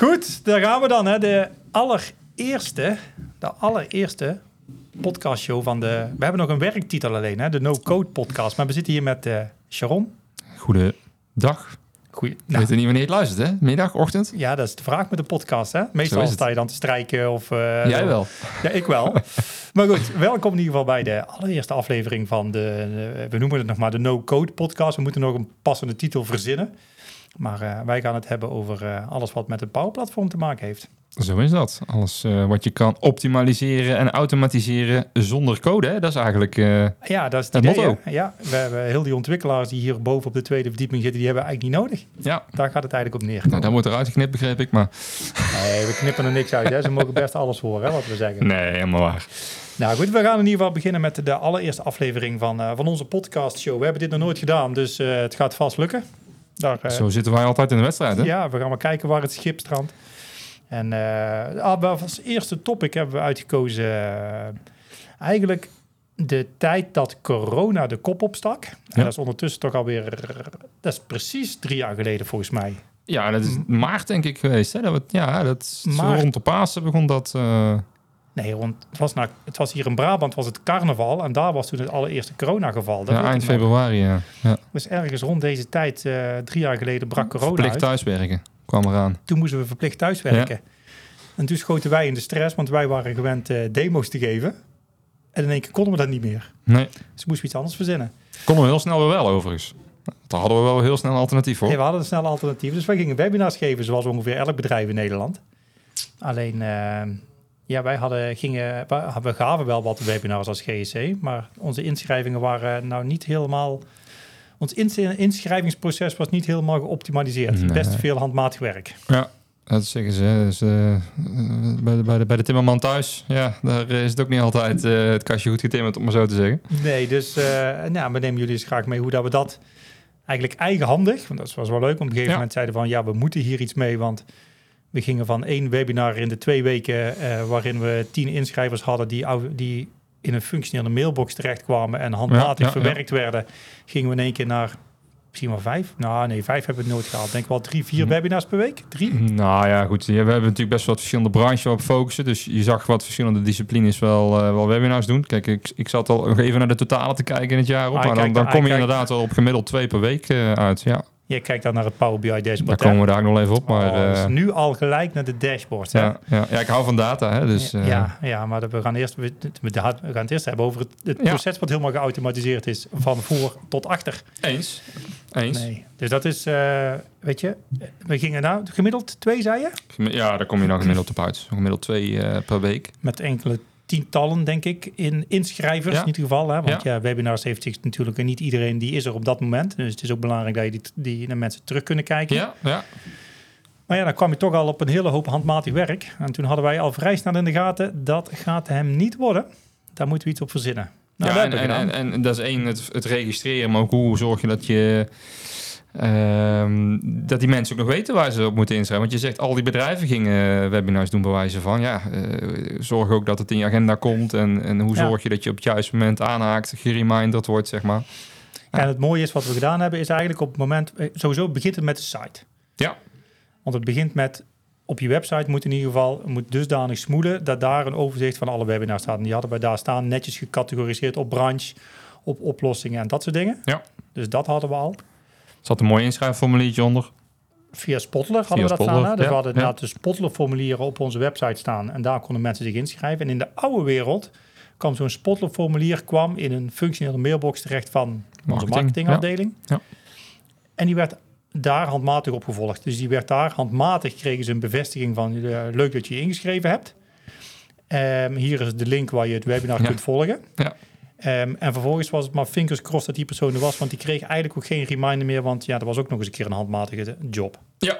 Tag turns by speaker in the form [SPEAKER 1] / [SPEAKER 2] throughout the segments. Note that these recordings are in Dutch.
[SPEAKER 1] Goed, daar gaan we dan. Hè. De allereerste, de allereerste podcastshow van de... We hebben nog een werktitel alleen, hè, de No Code podcast. Maar we zitten hier met uh, Sharon.
[SPEAKER 2] Goedendag.
[SPEAKER 1] Goeie,
[SPEAKER 2] Ik weet niet wanneer je het luistert, hè? Middag, ochtend?
[SPEAKER 1] Ja, dat is de vraag met de podcast, hè? Meestal sta je dan te strijken of... Uh,
[SPEAKER 2] Jij wel.
[SPEAKER 1] Ja, ik wel. maar goed, welkom in ieder geval bij de allereerste aflevering van de... we noemen het nog maar de No Code podcast. We moeten nog een passende titel verzinnen. Maar uh, wij gaan het hebben over uh, alles wat met het Power Platform te maken heeft.
[SPEAKER 2] Zo is dat. Alles uh, wat je kan optimaliseren en automatiseren zonder code. Hè? Dat is eigenlijk
[SPEAKER 1] ja, dat is het, het idee, motto. Ja, we hebben heel die ontwikkelaars die hier boven op de tweede verdieping zitten, die hebben eigenlijk niet nodig.
[SPEAKER 2] Ja.
[SPEAKER 1] Daar gaat het eigenlijk op neer.
[SPEAKER 2] Nou, dat wordt eruit geknipt, begreep ik. Maar...
[SPEAKER 1] Nee, we knippen er niks uit. Hè? Ze mogen best alles horen, hè, wat we zeggen.
[SPEAKER 2] Nee, helemaal waar.
[SPEAKER 1] Nou goed, we gaan in ieder geval beginnen met de allereerste aflevering van, van onze podcast show. We hebben dit nog nooit gedaan, dus het gaat vast lukken.
[SPEAKER 2] Daar, uh, Zo zitten wij altijd in de wedstrijd, hè?
[SPEAKER 1] Ja, we gaan maar kijken waar het schip strandt. En uh, als eerste topic hebben we uitgekozen uh, eigenlijk de tijd dat corona de kop opstak. Ja. En dat is ondertussen toch alweer, dat is precies drie jaar geleden volgens mij.
[SPEAKER 2] Ja, dat is maart denk ik geweest. Hè? Dat, ja, dat is maart. rond de Pasen begon dat... Uh...
[SPEAKER 1] Nee, want het was, nou, het was hier in Brabant was het carnaval en daar was toen het allereerste coronageval.
[SPEAKER 2] Dat ja, eind februari, ja. ja.
[SPEAKER 1] Dus ergens rond deze tijd, uh, drie jaar geleden, brak corona
[SPEAKER 2] Verplicht
[SPEAKER 1] uit.
[SPEAKER 2] thuiswerken kwam eraan.
[SPEAKER 1] Toen moesten we verplicht thuiswerken. Ja. En toen schoten wij in de stress, want wij waren gewend uh, demo's te geven. En in één keer konden we dat niet meer.
[SPEAKER 2] Nee.
[SPEAKER 1] Dus moesten we iets anders verzinnen.
[SPEAKER 2] Konden we heel snel weer wel, overigens. Daar hadden we wel heel snel een alternatief voor.
[SPEAKER 1] Nee, we hadden een snel alternatief. Dus wij gingen webinars geven, zoals ongeveer elk bedrijf in Nederland. Alleen... Uh, ja, wij hadden, gingen, we gaven wel wat webinars als GSC, maar onze inschrijvingen waren nou niet helemaal. Ons inschrijvingsproces was niet helemaal geoptimaliseerd. Nee. Best veel handmatig werk.
[SPEAKER 2] Ja, dat zeggen ze. Dus, uh, bij, de, bij, de, bij de timmerman thuis, ja, daar is het ook niet altijd uh, het kastje goed getimmerd, om maar zo te zeggen.
[SPEAKER 1] Nee, dus uh, nou, we nemen jullie eens graag mee hoe dat we dat eigenlijk eigenhandig, want dat was wel leuk, op een gegeven ja. moment zeiden van ja, we moeten hier iets mee, want we gingen van één webinar in de twee weken, uh, waarin we tien inschrijvers hadden die, die in een functionele mailbox terechtkwamen en handmatig ja, ja, verwerkt ja. werden, gingen we in één keer naar misschien wel vijf. Nou, nee, vijf hebben we nooit gehaald. Denk wel drie, vier webinars per week. Drie.
[SPEAKER 2] Nou ja, goed. We hebben natuurlijk best wat verschillende branches op focussen. Dus je zag wat verschillende disciplines wel, uh, wel webinars doen. Kijk, ik, ik zat al nog even naar de totale te kijken in het jaar op. Ah, maar dan, dan kom je inderdaad wel op gemiddeld twee per week uh, uit. Ja.
[SPEAKER 1] Je kijkt dan naar het Power BI dashboard.
[SPEAKER 2] Daar komen we daar nog even op. Maar,
[SPEAKER 1] oh, dus nu al gelijk naar de dashboard.
[SPEAKER 2] Ja, ja, ja, ik hou van data. Hè, dus,
[SPEAKER 1] ja, ja, ja, maar we gaan, eerst, we, we gaan het eerst hebben over het, proces wat helemaal geautomatiseerd is. Van voor tot achter.
[SPEAKER 2] Eens. Eens.
[SPEAKER 1] Nee. Dus dat is, uh, weet je, we gingen nou gemiddeld twee, zei je?
[SPEAKER 2] Ja, daar kom je nou gemiddeld op uit. Gemiddeld twee per week.
[SPEAKER 1] Met enkele tientallen, denk ik, in inschrijvers ja. in ieder geval. Hè? Want ja. ja. webinars heeft zich natuurlijk niet iedereen die is er op dat moment. Dus het is ook belangrijk dat je die, die naar mensen terug kunnen kijken.
[SPEAKER 2] Ja, ja.
[SPEAKER 1] Maar ja, dan kwam je toch al op een hele hoop handmatig werk. En toen hadden wij al vrij snel in de gaten, dat gaat hem niet worden. Daar moeten we iets op verzinnen.
[SPEAKER 2] Nou, ja, en, en, en, en, dat is één, het, het registreren, maar ook hoe zorg je dat je Um, dat die mensen ook nog weten waar ze op moeten inschrijven. Want je zegt, al die bedrijven gingen webinars doen bij wijze van... ja, uh, zorg ook dat het in je agenda komt... en, en hoe ja. zorg je dat je op het juiste moment aanhaakt... gereminderd wordt, zeg maar.
[SPEAKER 1] Ja. En het mooie is, wat we gedaan hebben... is eigenlijk op het moment... sowieso begint het met de site.
[SPEAKER 2] Ja.
[SPEAKER 1] Want het begint met... op je website moet in ieder geval moet dusdanig smoelen... dat daar een overzicht van alle webinars staat. En die hadden wij daar staan netjes gecategoriseerd op branche... op oplossingen en dat soort dingen.
[SPEAKER 2] Ja.
[SPEAKER 1] Dus dat hadden we al...
[SPEAKER 2] Zat een mooi inschrijfformuliertje onder.
[SPEAKER 1] Via Spotler hadden Via we dat Spotler, staan. Hè? Dus ja, we hadden inderdaad ja. de Spotler-formulieren op onze website staan. En daar konden mensen zich inschrijven. En in de oude wereld kwam zo'n Spotler-formulier kwam in een functionele mailbox terecht van onze marketingafdeling.
[SPEAKER 2] Ja.
[SPEAKER 1] En die werd daar handmatig opgevolgd. Dus die werd daar handmatig, kregen ze een bevestiging van eh, leuk dat je je ingeschreven hebt. Ehm, hier is de link waar je het webinar kunt volgen.
[SPEAKER 2] Ja.
[SPEAKER 1] Ehm, en vervolgens was het maar fingers crossed dat die persoon er was, want die kreeg eigenlijk ook geen reminder meer, want ja, dat was ook nog eens een keer een handmatige job.
[SPEAKER 2] Ja.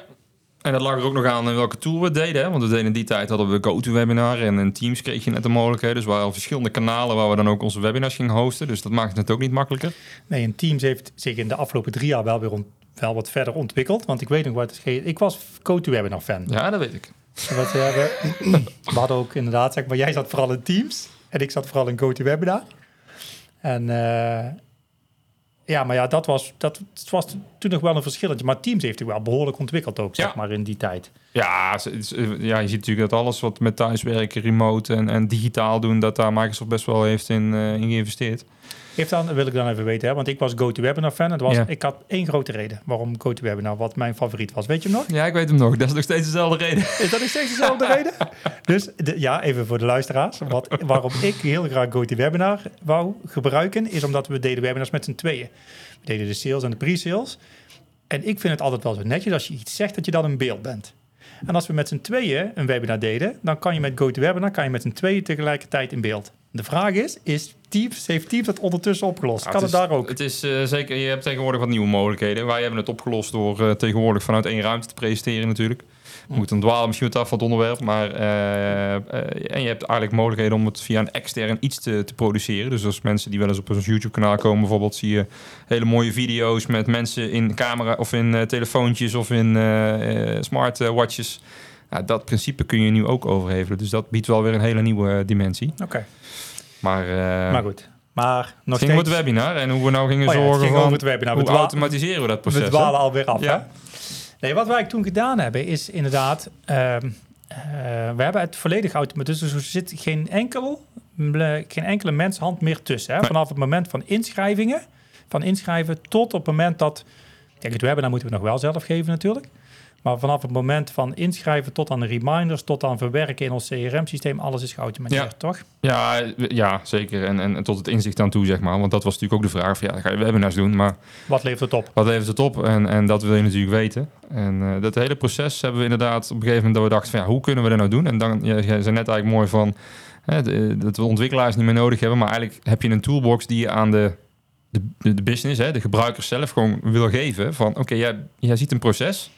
[SPEAKER 2] En dat lag er ook nog aan in welke tool we deden. Hè? Want we deden in die tijd hadden we GoToWebinar en in Teams kreeg je net de mogelijkheden. Dus waren al verschillende kanalen waar we dan ook onze webinars gingen hosten. Dus dat maakt het ook niet makkelijker.
[SPEAKER 1] Nee, en Teams heeft zich in de afgelopen drie jaar wel weer ont- wel wat verder ontwikkeld, want ik weet nog wat het Ik was GoToWebinar fan.
[SPEAKER 2] Ja, dat weet ik.
[SPEAKER 1] Wat, eh, we, we hadden ook inderdaad, zeg maar, jij zat vooral in Teams en ik zat vooral in GoToWebinar. En eh, ja, maar ja, dat was, dat het was toen nog wel een verschilletje. Maar Teams heeft zich wel behoorlijk ontwikkeld ook, zeg
[SPEAKER 2] Ja.
[SPEAKER 1] maar, in die tijd.
[SPEAKER 2] Ja, ja, je ziet natuurlijk dat alles wat met thuiswerken, remote en, en digitaal doen, dat daar Microsoft best wel heeft in, eh, in geïnvesteerd.
[SPEAKER 1] Heeft dan, wil ik dan even weten, hè? want ik was GoToWebinar fan. Het was,
[SPEAKER 2] Ja.
[SPEAKER 1] Ik had één grote reden waarom GoToWebinar, wat mijn favoriet was. Weet je hem nog?
[SPEAKER 2] Ja, ik weet hem nog. Dat is nog steeds dezelfde reden.
[SPEAKER 1] Is dat nog steeds dezelfde reden? Dus de- ja, even voor de luisteraars. Wat, waarom ik heel graag GoToWebinar wou gebruiken, is omdat we deden webinars met z'n tweeën. We deden de sales en de pre-sales. En ik vind het altijd wel zo netjes als je iets zegt dat je dan in beeld bent. En als we met z'n tweeën een webinar deden, dan kan je met GoToWebinar kan je met z'n tweeën tegelijkertijd in beeld. De vraag is, is Teams, heeft Teams dat ondertussen opgelost?
[SPEAKER 2] Ja,
[SPEAKER 1] kan het,
[SPEAKER 2] is,
[SPEAKER 1] daar ook?
[SPEAKER 2] Het is eh, zeker, je hebt tegenwoordig wat nieuwe mogelijkheden. Wij hebben het opgelost door eh, tegenwoordig vanuit één ruimte te presenteren natuurlijk. Moet dan dwalen misschien wat af van het onderwerp. Maar, eh, eh, en je hebt eigenlijk mogelijkheden om het via een extern iets te, te produceren. Dus als mensen die wel eens op ons YouTube kanaal komen bijvoorbeeld... zie je hele mooie video's met mensen in camera of in eh, telefoontjes of in smartwatches. Ja, dat principe kun je nu ook overhevelen. Dus dat biedt wel weer een hele nieuwe dimensie.
[SPEAKER 1] Oké,
[SPEAKER 2] Maar,
[SPEAKER 1] maar goed. Maar
[SPEAKER 2] het
[SPEAKER 1] nog
[SPEAKER 2] ging
[SPEAKER 1] steeds...
[SPEAKER 2] het webinar en hoe we nou gingen
[SPEAKER 1] Oh ja,
[SPEAKER 2] zorgen
[SPEAKER 1] ging
[SPEAKER 2] van...
[SPEAKER 1] het webinar. We
[SPEAKER 2] hoe automatiseren we dat proces?
[SPEAKER 1] We dwalen alweer af,
[SPEAKER 2] Ja.
[SPEAKER 1] hè? Nee, wat wij toen gedaan hebben, is inderdaad... ehm, eh, we hebben het volledig automatisch. Dus er zit geen, enkel, geen enkele menshand meer tussen. Hè? Vanaf het moment van inschrijvingen, van inschrijven tot op het moment dat... Kijk, het webinar moeten we nog wel zelf geven natuurlijk. Maar vanaf het moment van inschrijven tot aan de reminders, tot aan verwerken in ons CRM-systeem, alles is geautomatiseerd,
[SPEAKER 2] Ja.
[SPEAKER 1] toch?
[SPEAKER 2] Ja, ja zeker. En, en, en tot het inzicht aan toe, zeg maar. Want dat was natuurlijk ook de vraag. Van, ja, ga je webinars doen, maar
[SPEAKER 1] Wat levert het op?
[SPEAKER 2] wat levert het op? En, en dat wil je natuurlijk weten. En eh, dat hele proces hebben we inderdaad op een gegeven moment dat we dachten van... Ja, hoe kunnen we dat nou doen? En dan, jij zei net eigenlijk mooi van... Hè, de- dat we ontwikkelaars niet meer nodig hebben. Maar eigenlijk heb je een toolbox die je aan de, de, de, de business, hè, de gebruikers zelf gewoon wil geven. Van oké, jij, jij ziet een proces.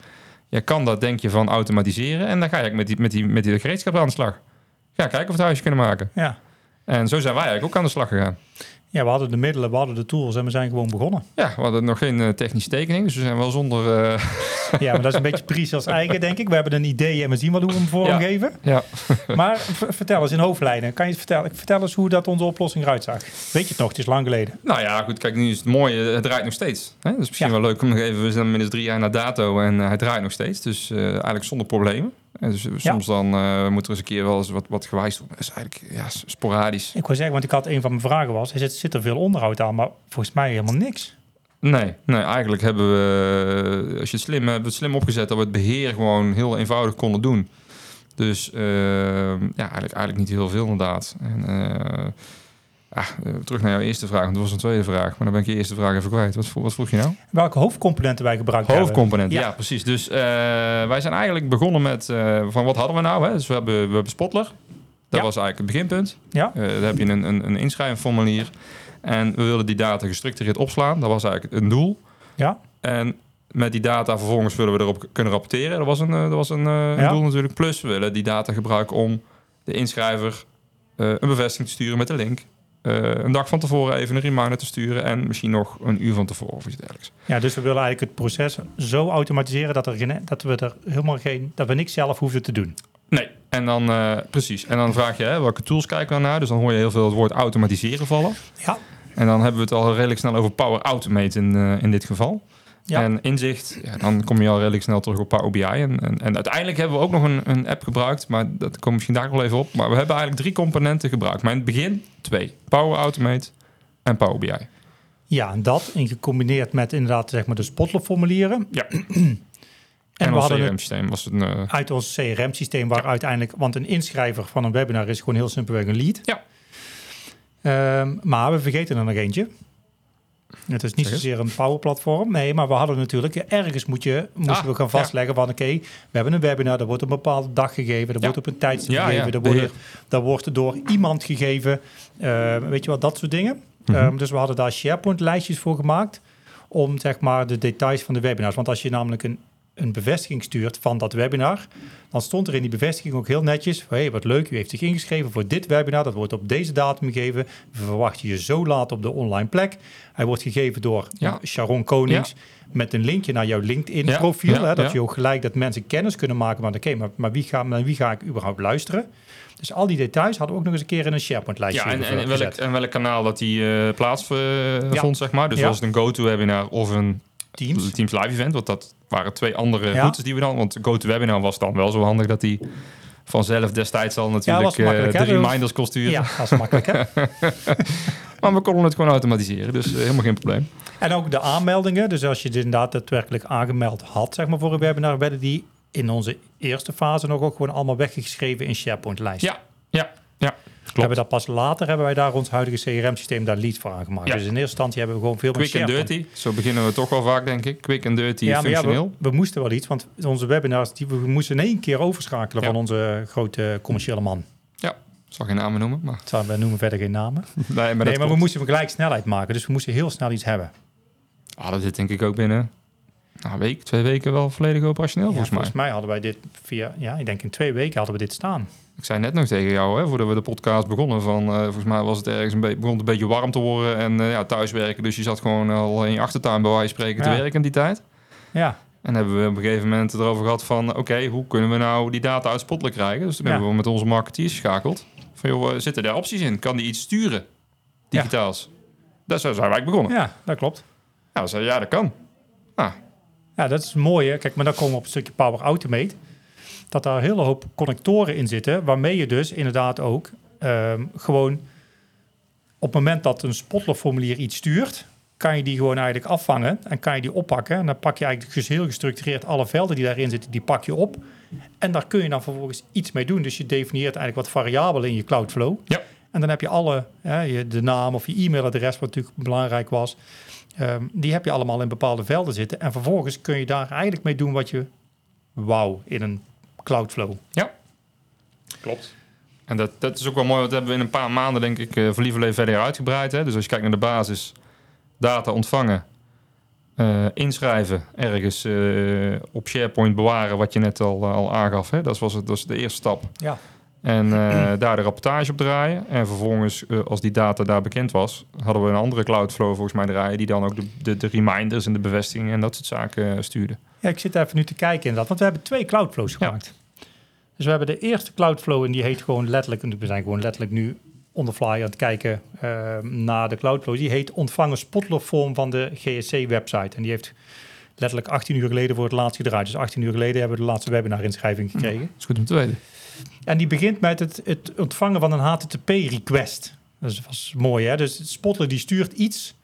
[SPEAKER 2] Jij kan dat, denk je, van automatiseren. En dan ga je met die, met die, met die gereedschap aan de slag. Ga kijken of we het huisje kunnen maken.
[SPEAKER 1] Ja.
[SPEAKER 2] En zo zijn wij eigenlijk ook aan de slag gegaan.
[SPEAKER 1] Ja, we hadden de middelen, we hadden de tools en we zijn gewoon begonnen.
[SPEAKER 2] Ja, we hadden nog geen eh, technische tekening, dus we zijn wel zonder... eh,
[SPEAKER 1] Ja, maar dat is een beetje pre-sales eigen, denk ik. We hebben een idee en we zien wel hoe we hem vormgeven.
[SPEAKER 2] ja.
[SPEAKER 1] Maar vertel eens in hoofdlijnen. Kan je het vertellen? Vertel eens hoe dat onze oplossing eruit zag. Weet je het nog? Het is lang geleden.
[SPEAKER 2] Nou ja, goed, kijk, nu is het mooie, het draait nog steeds. Hè? Dat is misschien
[SPEAKER 1] Ja.
[SPEAKER 2] wel leuk om nog even, we zijn inmiddels drie jaar na dato en eh, hij draait nog steeds. Dus eigenlijk zonder problemen. En dus eh, soms dan eh moet er eens een keer wel eens wat, wat gewijs doen. Dat is eigenlijk ja, sporadisch.
[SPEAKER 1] Ik wil zeggen, want ik had een van mijn vragen was, er zit, zit er veel onderhoud aan, maar volgens mij helemaal niks.
[SPEAKER 2] Nee, nee, eigenlijk hebben we, eh, als je het slim hebben het slim opgezet, dat we het beheer gewoon heel eenvoudig konden doen. Dus ja, eigenlijk, eigenlijk niet heel veel inderdaad. En, ja, eh, terug naar jouw eerste vraag, want dat was een tweede vraag. Maar dan ben ik je eerste vraag even kwijt. Wat, vro- wat vroeg je nou?
[SPEAKER 1] Welke hoofdcomponenten wij gebruikt hebben.
[SPEAKER 2] Hoofdcomponent, ja.
[SPEAKER 1] Ja.
[SPEAKER 2] precies. Dus eh, wij zijn eigenlijk begonnen met eh, van wat hadden we nou? Hè? Dus we hebben, we hebben Spotler. Dat
[SPEAKER 1] Ja.
[SPEAKER 2] was eigenlijk het beginpunt.
[SPEAKER 1] Ja.
[SPEAKER 2] Daar heb je een, een, een inschrijfformulier. En we wilden die data gestructureerd opslaan. Dat was eigenlijk een doel.
[SPEAKER 1] Ja.
[SPEAKER 2] En met die data vervolgens willen we erop kunnen rapporteren. Dat was een, dat was een, een doel natuurlijk. Plus we willen die data gebruiken om de inschrijver een bevestiging te sturen met de link. Eh, een dag van tevoren even een reminder te sturen. En misschien nog een uur van tevoren of iets dergelijks.
[SPEAKER 1] Ja, dus we willen eigenlijk het proces zo automatiseren dat, er geen, dat we er helemaal geen, dat we niks zelf hoeven te doen.
[SPEAKER 2] Nee, en dan eh, precies. En dan vraag je hè, welke tools kijken we naar. Dus dan hoor je heel veel het woord automatiseren vallen.
[SPEAKER 1] Ja.
[SPEAKER 2] En dan hebben we het al redelijk snel over Power Automate in, eh, in dit geval.
[SPEAKER 1] Ja.
[SPEAKER 2] En inzicht, ja, dan kom je al redelijk snel terug op Power BI. En, en, en uiteindelijk hebben we ook nog een, een app gebruikt, maar dat komt misschien daar wel even op. Maar we hebben eigenlijk drie componenten gebruikt. Maar in het begin twee. Power Automate en Power BI.
[SPEAKER 1] Ja, en dat in gecombineerd met inderdaad zeg maar de spotloformulieren.
[SPEAKER 2] Ja.
[SPEAKER 1] en,
[SPEAKER 2] En,
[SPEAKER 1] we
[SPEAKER 2] ons
[SPEAKER 1] hadden het
[SPEAKER 2] CRM-systeem was een... eh,
[SPEAKER 1] uit ons CRM-systeem, waar uiteindelijk, want een inschrijver van een webinar is gewoon heel simpelweg een lead.
[SPEAKER 2] Ja.
[SPEAKER 1] Ehm, maar we vergeten er nog eentje. Het is niet zozeer een powerplatform. Nee, maar we hadden natuurlijk... Ergens moet je, moesten
[SPEAKER 2] Ah,
[SPEAKER 1] we gaan vastleggen van... Oké, we hebben een webinar. Er wordt een bepaalde dag gegeven.
[SPEAKER 2] Ja.
[SPEAKER 1] wordt op een tijdstip gegeven. worden,
[SPEAKER 2] beheer.
[SPEAKER 1] er wordt door iemand gegeven. Eh, weet je wat, dat soort dingen.
[SPEAKER 2] Mhm.
[SPEAKER 1] Ehm, dus we hadden daar SharePoint-lijstjes voor gemaakt... om zeg maar de details van de webinars. Want als je namelijk een, een bevestiging stuurt van dat webinar... dan stond er in die bevestiging ook heel netjes... hé, hey, wat leuk, u heeft zich ingeschreven voor dit webinar. Dat wordt op deze datum gegeven. We verwachten je zo laat op de online plek. Hij wordt gegeven door
[SPEAKER 2] Ja.
[SPEAKER 1] Sharon Konings... met een linkje naar jouw LinkedIn-profiel.
[SPEAKER 2] Ja,
[SPEAKER 1] dat je ook gelijk dat mensen kennis kunnen maken... van oké, maar, maar, wie ga, maar wie ga ik überhaupt luisteren? Dus al die details hadden we ook nog eens een keer in een SharePoint-lijstje
[SPEAKER 2] Ja, en, welk, en welk kanaal dat die eh plaatsvond, zeg maar. Dus was het een go-to-webinar of een
[SPEAKER 1] Teams.
[SPEAKER 2] Teams Live Event. Want dat waren twee andere
[SPEAKER 1] Ja.
[SPEAKER 2] routes die we dan... Want go-to-webinar was dan wel zo handig dat die vanzelf destijds al natuurlijk eh, de reminders sturen.
[SPEAKER 1] Ja, dat is makkelijk hè.
[SPEAKER 2] Maar we konden het gewoon automatiseren. Dus eh, helemaal geen probleem.
[SPEAKER 1] En ook de aanmeldingen. Dus als je dit inderdaad daadwerkelijk aangemeld had, zeg maar, voor een webinar, werden die in onze eerste fase nog ook gewoon allemaal weggeschreven in SharePoint-lijsten.
[SPEAKER 2] Ja, ja, ja. Klopt.
[SPEAKER 1] hebben dat pas later hebben wij daar ons huidige CRM-systeem daar lead voor aangemaakt.
[SPEAKER 2] Ja.
[SPEAKER 1] Dus in eerste instantie hebben we gewoon veel meer
[SPEAKER 2] Quick and dirty. Zo beginnen we toch wel vaak, denk ik. Quick and dirty,
[SPEAKER 1] Ja, maar ja,
[SPEAKER 2] functioneel.
[SPEAKER 1] we, we moesten wel iets, want onze webinars, die, we moesten in één keer overschakelen
[SPEAKER 2] Ja.
[SPEAKER 1] van onze grote commerciële man.
[SPEAKER 2] Ik zal geen namen noemen, maar...
[SPEAKER 1] Zou- We noemen verder geen namen.
[SPEAKER 2] Nee, maar,
[SPEAKER 1] nee,
[SPEAKER 2] dat
[SPEAKER 1] maar we moesten gelijk snelheid maken, dus we moesten heel snel iets hebben.
[SPEAKER 2] Ah, dat zit denk ik ook binnen nou, week, twee weken wel volledig operationeel,
[SPEAKER 1] Ja,
[SPEAKER 2] volgens mij.
[SPEAKER 1] volgens mij hadden wij dit via, ja, ik denk in twee weken hadden we dit staan.
[SPEAKER 2] Ik zei net nog tegen jou, hè, voordat we de podcast begonnen, van eh, volgens mij was het ergens een beetje, begon het een beetje warm te worden en eh, ja, thuiswerken. Dus je zat gewoon al in je achtertuin bij wijze van spreken te
[SPEAKER 1] Ja.
[SPEAKER 2] werken in die tijd.
[SPEAKER 1] Ja,
[SPEAKER 2] En hebben we op een gegeven moment erover gehad van, oké, hoe kunnen we nou die data uit krijgen? Dus toen
[SPEAKER 1] Ja.
[SPEAKER 2] hebben we met onze marketeers geschakeld. Van, joh, eh, zitten daar opties in? Kan die iets sturen? Digitaals? Dat is, zo zijn wij begonnen. Ja,
[SPEAKER 1] ja dat klopt.
[SPEAKER 2] we zeiden, ja, dat kan.
[SPEAKER 1] Ja, dat is mooi. Hè? Kijk, maar dan komen we op een stukje Power Automate. Dat daar een hele hoop connectoren in zitten, waarmee je dus inderdaad ook ehm, gewoon op het moment dat een Spotler-formulier iets stuurt, kan je die gewoon eigenlijk afvangen en kan je die oppakken. En dan pak je eigenlijk dus heel gestructureerd alle velden die daarin zitten, die pak je op. En daar kun je dan vervolgens iets mee doen. Dus je definieert eigenlijk wat variabelen in je Cloudflow.
[SPEAKER 2] Ja.
[SPEAKER 1] En dan heb je alle, hè, je, de naam of je e-mailadres, wat natuurlijk belangrijk was. Ehm, die heb je allemaal in bepaalde velden zitten. En vervolgens kun je daar eigenlijk mee doen wat je wou in een Cloudflow.
[SPEAKER 2] Klopt. En dat, dat is ook wel mooi, want dat hebben we in een paar maanden, denk ik, uh, voor verder uitgebreid. Hè? Dus als je kijkt naar de basis, data ontvangen, eh, inschrijven, ergens eh, op SharePoint bewaren, wat je net al, al aangaf. Hè? Dat, was het, dat was de eerste stap.
[SPEAKER 1] Ja.
[SPEAKER 2] En eh, daar de rapportage op draaien. En vervolgens, eh, als die data daar bekend was, hadden we een andere Cloudflow volgens mij draaien, die dan ook de, de, de reminders en de bevestigingen en dat soort zaken eh, stuurde.
[SPEAKER 1] Ja, ik zit even nu te kijken inderdaad, want we hebben twee Cloudflows gemaakt. Dus we hebben de eerste Cloudflow en die heet gewoon letterlijk, en we zijn gewoon letterlijk nu on the fly aan het kijken uh, naar de Cloudflow. Die heet ontvangen Spotler vorm van de GSC-website. En die heeft letterlijk 18 uur geleden voor het laatst gedraaid. Dus 18 uur geleden hebben we de laatste webinar-inschrijving gekregen.
[SPEAKER 2] Ja, is goed om te weten.
[SPEAKER 1] En die begint met het, het ontvangen van een HTTP-request. Dat was mooi, hè? Dus Spotler die stuurt iets.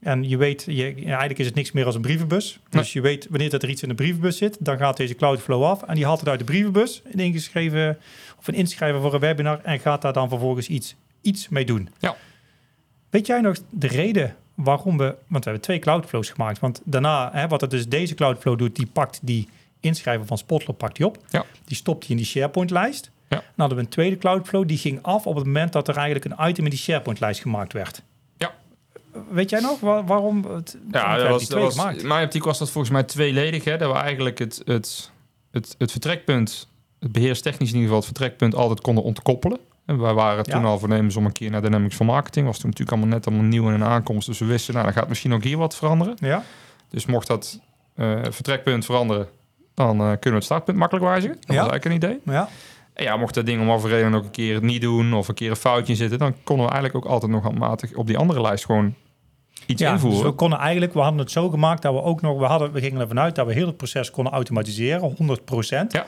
[SPEAKER 1] En je weet, je, eigenlijk is het niks meer als een brievenbus.
[SPEAKER 2] Nee.
[SPEAKER 1] Dus je weet wanneer dat er iets in de brievenbus zit, dan gaat deze Cloudflow af. En die haalt het uit de brievenbus, een ingeschreven of een inschrijven voor een webinar. En gaat daar dan vervolgens iets, iets mee doen.
[SPEAKER 2] Ja.
[SPEAKER 1] Weet jij nog de reden waarom we, want we hebben twee Cloudflows gemaakt. Want daarna, hè, wat het dus deze Cloudflow doet, die pakt die inschrijven van Spotler pakt die op.
[SPEAKER 2] Ja.
[SPEAKER 1] Die stopt die in die SharePoint-lijst.
[SPEAKER 2] Ja.
[SPEAKER 1] Dan hadden we een tweede Cloudflow, die ging af op het moment dat er eigenlijk een item in die SharePoint-lijst gemaakt werd.
[SPEAKER 2] Ja.
[SPEAKER 1] Weet jij nog waar- waarom? Het,
[SPEAKER 2] Ja, dat was, dat was, in mijn optiek was dat volgens mij tweeledig. Hè? Dat we eigenlijk het, het, het, het vertrekpunt, het beheerstechnisch in ieder geval, het vertrekpunt altijd konden ontkoppelen. En wij waren toen
[SPEAKER 1] Ja.
[SPEAKER 2] al voornemens om een keer naar Dynamics voor Marketing. Was toen natuurlijk allemaal net allemaal nieuw en een aankomst. Dus we wisten, nou, dan gaat misschien ook hier wat veranderen.
[SPEAKER 1] Ja,
[SPEAKER 2] Dus mocht dat eh, vertrekpunt veranderen, dan eh, kunnen we het startpunt makkelijk wijzigen. Dat
[SPEAKER 1] Ja.
[SPEAKER 2] was eigenlijk een idee.
[SPEAKER 1] ja,
[SPEAKER 2] En ja, mocht dat ding om overreden reden ook een keer het niet doen of een keer een foutje zitten, dan konden we eigenlijk ook altijd nog handmatig op die andere lijst gewoon iets
[SPEAKER 1] ja
[SPEAKER 2] invoeren.
[SPEAKER 1] dus we konden eigenlijk, we hadden het zo gemaakt dat we ook nog, we, hadden, we gingen ervan uit dat we heel het proces konden automatiseren, 100%.
[SPEAKER 2] Ja.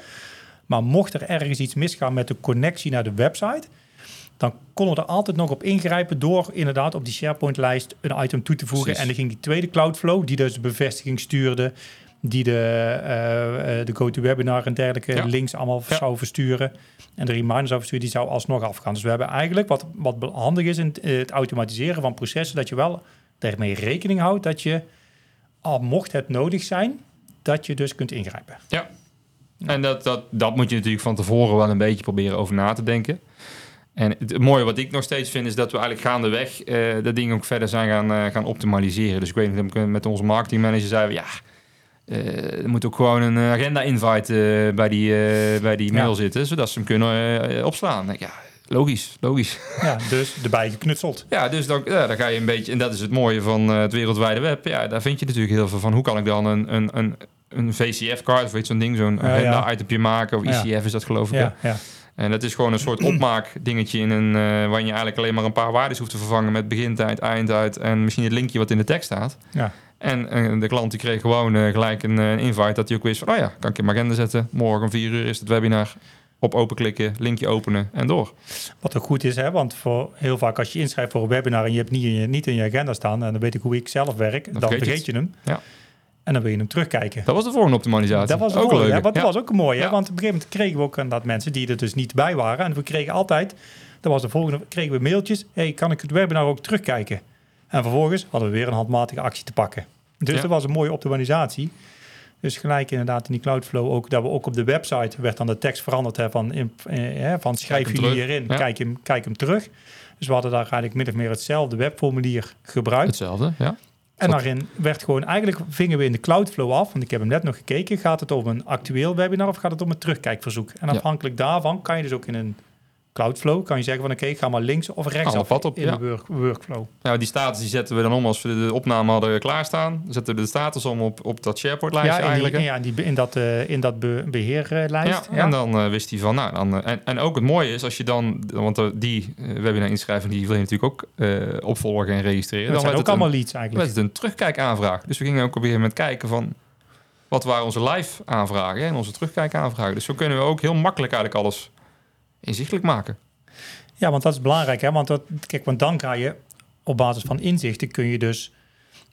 [SPEAKER 1] Maar mocht er ergens iets misgaan met de connectie naar de website, dan konden we er altijd nog op ingrijpen door inderdaad op die SharePoint-lijst een item toe te voegen.
[SPEAKER 2] Precies.
[SPEAKER 1] En dan ging die tweede Cloudflow, die dus de bevestiging stuurde, die de, eh, de GoToWebinar en dergelijke
[SPEAKER 2] Ja.
[SPEAKER 1] links allemaal
[SPEAKER 2] Ja.
[SPEAKER 1] zou versturen. En de reminders zou versturen, die zou alsnog afgaan. Dus we hebben eigenlijk, wat, wat handig is in het, eh, het automatiseren van processen, dat je wel daarmee rekening houdt dat je, al mocht het nodig zijn, dat je dus kunt ingrijpen.
[SPEAKER 2] En dat, dat, dat moet je natuurlijk van tevoren wel een beetje proberen over na te denken. En het mooie wat ik nog steeds vind, is dat we eigenlijk gaandeweg eh dat ding ook verder zijn gaan, gaan optimaliseren. Dus ik weet niet, met onze marketingmanager zeiden we, ja, er moet ook gewoon een eh, agenda-invite eh, bij, die, eh, bij die mail
[SPEAKER 1] Ja.
[SPEAKER 2] zitten, zodat ze hem kunnen eh, opslaan. Ja, logisch, logisch.
[SPEAKER 1] Ja, dus erbij geknutseld.
[SPEAKER 2] Ja, dus dan, ja, dan ga je een beetje, en dat is het mooie van eh, het wereldwijde web. Ja, daar vind je natuurlijk heel veel van. Hoe kan ik dan een, een, een, een VCF-card of iets zo'n ding, zo'n
[SPEAKER 1] Ja, ja.
[SPEAKER 2] agenda-itempje maken, of. ICF is dat geloof ik.
[SPEAKER 1] Ja, ja.
[SPEAKER 2] En dat is gewoon een soort opmaakdingetje in een, eh waarin je eigenlijk alleen maar een paar waarden hoeft te vervangen met begintijd, eindtijd en misschien het linkje wat in de tekst staat.
[SPEAKER 1] Ja.
[SPEAKER 2] En eh, de klant die kreeg gewoon eh, gelijk een, invite dat hij ook wist van, oh ja, kan ik in mijn agenda zetten. Morgen om vier uur is het webinar. Op openklikken, linkje openen en door.
[SPEAKER 1] Wat ook goed is, hè, want voor heel vaak als je inschrijft voor een webinar en je hebt niet in je, niet in je agenda staan, en dan weet ik hoe ik zelf werk, dan,
[SPEAKER 2] vergeet je
[SPEAKER 1] vergeet je hem.
[SPEAKER 2] Ja.
[SPEAKER 1] En dan wil je hem terugkijken.
[SPEAKER 2] Dat was de volgende optimalisatie.
[SPEAKER 1] Dat was
[SPEAKER 2] ook
[SPEAKER 1] leuk. Want dat was ook mooi. Hè? Want op een gegeven moment kregen we ook inderdaad mensen die er dus niet bij waren. En we kregen altijd, dat was de volgende, kregen we mailtjes. hey, kan ik het webinar ook terugkijken? En vervolgens hadden we weer een handmatige actie te pakken. Dus
[SPEAKER 2] Ja.
[SPEAKER 1] dat was een mooie optimalisatie. Dus gelijk inderdaad in die Cloudflow ook, dat we ook op de website werd dan de tekst veranderd hè, van, in, eh, van schrijf jullie hierin,
[SPEAKER 2] Ja.
[SPEAKER 1] kijk, hem, kijk hem terug. Dus we hadden daar eigenlijk min of meer hetzelfde webformulier gebruikt.
[SPEAKER 2] Hetzelfde, ja.
[SPEAKER 1] En daarin werd gewoon, eigenlijk vingen we in de Cloudflow af, want ik heb hem net nog gekeken. Gaat het over een actueel webinar of gaat het om een terugkijkverzoek? En afhankelijk daarvan kan je dus ook in een Cloudflow, kan je zeggen van oké, ik ga maar links of rechts
[SPEAKER 2] Alle
[SPEAKER 1] af
[SPEAKER 2] op,
[SPEAKER 1] in
[SPEAKER 2] ja.
[SPEAKER 1] de work, workflow.
[SPEAKER 2] Nou, die status die zetten we dan om als we de opname hadden klaarstaan. Dan zetten we de status om op, op dat SharePoint-lijstje
[SPEAKER 1] Ja,
[SPEAKER 2] eigenlijk.
[SPEAKER 1] die, ja in, die, in dat, eh, in dat be- beheerlijst.
[SPEAKER 2] Ja, en dan eh, wist hij van, nou, dan, eh, en, en ook het mooie is als je dan, want die uh, webinar inschrijving, die wil je natuurlijk ook opvolgen en registreren.
[SPEAKER 1] dat zijn ook allemaal
[SPEAKER 2] een,
[SPEAKER 1] leads eigenlijk.
[SPEAKER 2] werd het een terugkijkaanvraag. Dus we gingen ook op een gegeven moment kijken van, wat waren onze live aanvragen en onze terugkijkaanvragen. Dus zo kunnen we ook heel makkelijk eigenlijk alles inzichtelijk maken.
[SPEAKER 1] Ja, want dat is belangrijk. Hè? Want, dat, kijk, want dan ga je op basis van inzichten kun je dus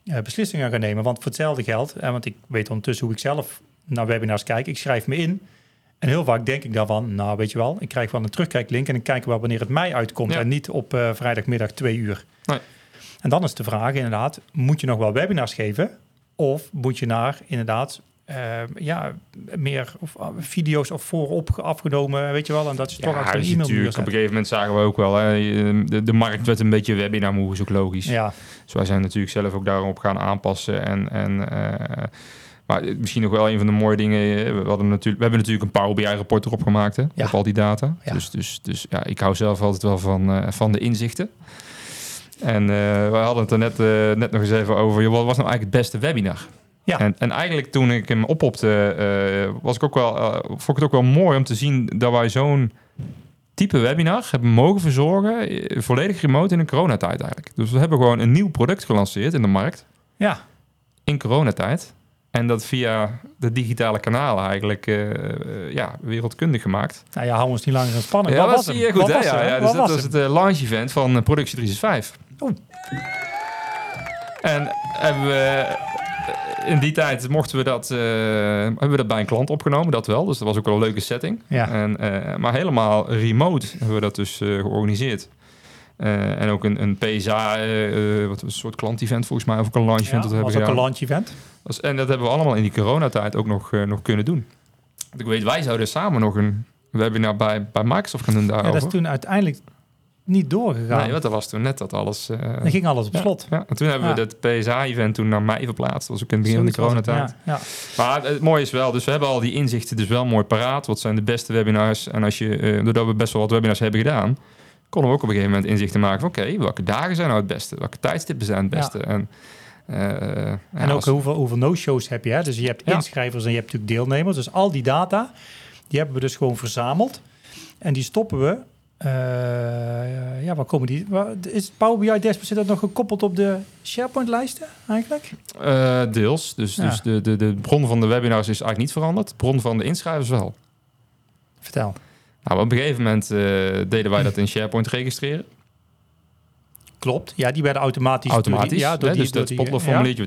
[SPEAKER 1] eh, beslissingen gaan nemen. Want voor hetzelfde geld, en want ik weet ondertussen hoe ik zelf naar webinars kijk, ik schrijf me in. En heel vaak denk ik dan van, nou weet je wel, ik krijg wel een terugkijklink en ik kijk wel wanneer het mij uitkomt
[SPEAKER 2] Ja.
[SPEAKER 1] en niet op eh, vrijdagmiddag twee uur.
[SPEAKER 2] Nee.
[SPEAKER 1] En dan is de vraag inderdaad, moet je nog wel webinars geven? Of moet je naar inderdaad eh, ja, meer of, uh, video's of voorop afgenomen, weet je wel, en dat je toch achter een e-mail
[SPEAKER 2] natuurlijk, op een gegeven moment zagen we ook wel, hè, de, de markt werd een beetje webinar moe, is ook logisch.
[SPEAKER 1] Ja,
[SPEAKER 2] Dus wij zijn natuurlijk zelf ook daarop gaan aanpassen. En, en, eh, maar misschien nog wel een van de mooie dingen. eh, We, hadden natuurlijk, we hebben natuurlijk een Power BI-rapport erop gemaakt. Hè,
[SPEAKER 1] Ja.
[SPEAKER 2] Op al die data.
[SPEAKER 1] Ja.
[SPEAKER 2] Dus, dus, dus ja, ik hou zelf altijd wel van, eh, van de inzichten. En we hadden het er net, net nog eens even over. joh, Wat was nou eigenlijk het beste webinar?
[SPEAKER 1] Ja.
[SPEAKER 2] En, en eigenlijk toen ik hem oppopte, eh, was ik ook wel, eh, vond ik het ook wel mooi om te zien dat wij zo'n type webinar hebben mogen verzorgen, eh, volledig remote in een coronatijd eigenlijk. Dus we hebben gewoon een nieuw product gelanceerd in de markt
[SPEAKER 1] ja.
[SPEAKER 2] in coronatijd. En dat via de digitale kanalen eigenlijk ja, wereldkundig gemaakt.
[SPEAKER 1] Nou ja, hou ons niet langer in spanning.
[SPEAKER 2] ja,
[SPEAKER 1] Wat
[SPEAKER 2] dat
[SPEAKER 1] was hem?
[SPEAKER 2] je goed.
[SPEAKER 1] Wat
[SPEAKER 2] hè?
[SPEAKER 1] was
[SPEAKER 2] Ja, ja, dus
[SPEAKER 1] Wat
[SPEAKER 2] dat
[SPEAKER 1] was
[SPEAKER 2] het launch event van Productie 365.
[SPEAKER 1] Oeh.
[SPEAKER 2] En hebben we in die tijd mochten we dat, eh, hebben we dat bij een klant opgenomen, dat wel. Dus dat was ook wel een leuke setting.
[SPEAKER 1] Ja.
[SPEAKER 2] En, eh, maar helemaal remote hebben we dat dus eh, georganiseerd. Eh, en ook een, een PSA, eh, eh, wat een soort klant-event volgens mij, of ook een launch event
[SPEAKER 1] Ja,
[SPEAKER 2] dat we
[SPEAKER 1] was
[SPEAKER 2] hebben
[SPEAKER 1] ook een launch event.
[SPEAKER 2] Dat is- En dat hebben we allemaal in die coronatijd ook nog, eh, nog kunnen doen. Want ik weet, wij zouden samen nog een webinar bij, bij Microsoft gaan doen
[SPEAKER 1] Ja,
[SPEAKER 2] daarover.
[SPEAKER 1] dat is toen uiteindelijk niet doorgegaan.
[SPEAKER 2] nee, want dat was toen net dat alles... eh,
[SPEAKER 1] Dan ging alles op slot.
[SPEAKER 2] Ja, en toen hebben we dat PSA-event toen naar mei verplaatst. Dat was ook in het begin van de coronatijd.
[SPEAKER 1] Ja.
[SPEAKER 2] Maar het mooie is wel, dus we hebben al die inzichten dus wel mooi paraat. Wat zijn de beste webinars? En als je, eh, doordat we best wel wat webinars hebben gedaan, konden we ook op een gegeven moment inzichten maken van oké, welke dagen zijn nou het beste? Welke tijdstippen zijn het beste? En, eh,
[SPEAKER 1] En
[SPEAKER 2] ja,
[SPEAKER 1] ook
[SPEAKER 2] als-
[SPEAKER 1] hoeveel, hoeveel no-shows heb je. Hè? Dus je hebt
[SPEAKER 2] Ja.
[SPEAKER 1] inschrijvers en je hebt natuurlijk deelnemers. Dus al die data, die hebben we dus gewoon verzameld. En die stoppen we. Ja, waar komen die? Waar, is Power BI Dashboard zit dat nog gekoppeld op de SharePoint-lijsten eigenlijk?
[SPEAKER 2] Eh, deels. Dus,
[SPEAKER 1] Ja.
[SPEAKER 2] dus de, de, de bron van de webinars is eigenlijk niet veranderd. De bron van de inschrijvers wel.
[SPEAKER 1] Vertel.
[SPEAKER 2] Nou, op een gegeven moment eh, deden wij dat in SharePoint registreren.
[SPEAKER 1] Klopt. Ja, die werden automatisch. die-
[SPEAKER 2] Automatisch.
[SPEAKER 1] ja, door
[SPEAKER 2] hè?
[SPEAKER 1] die,
[SPEAKER 2] dus
[SPEAKER 1] door
[SPEAKER 2] dat werd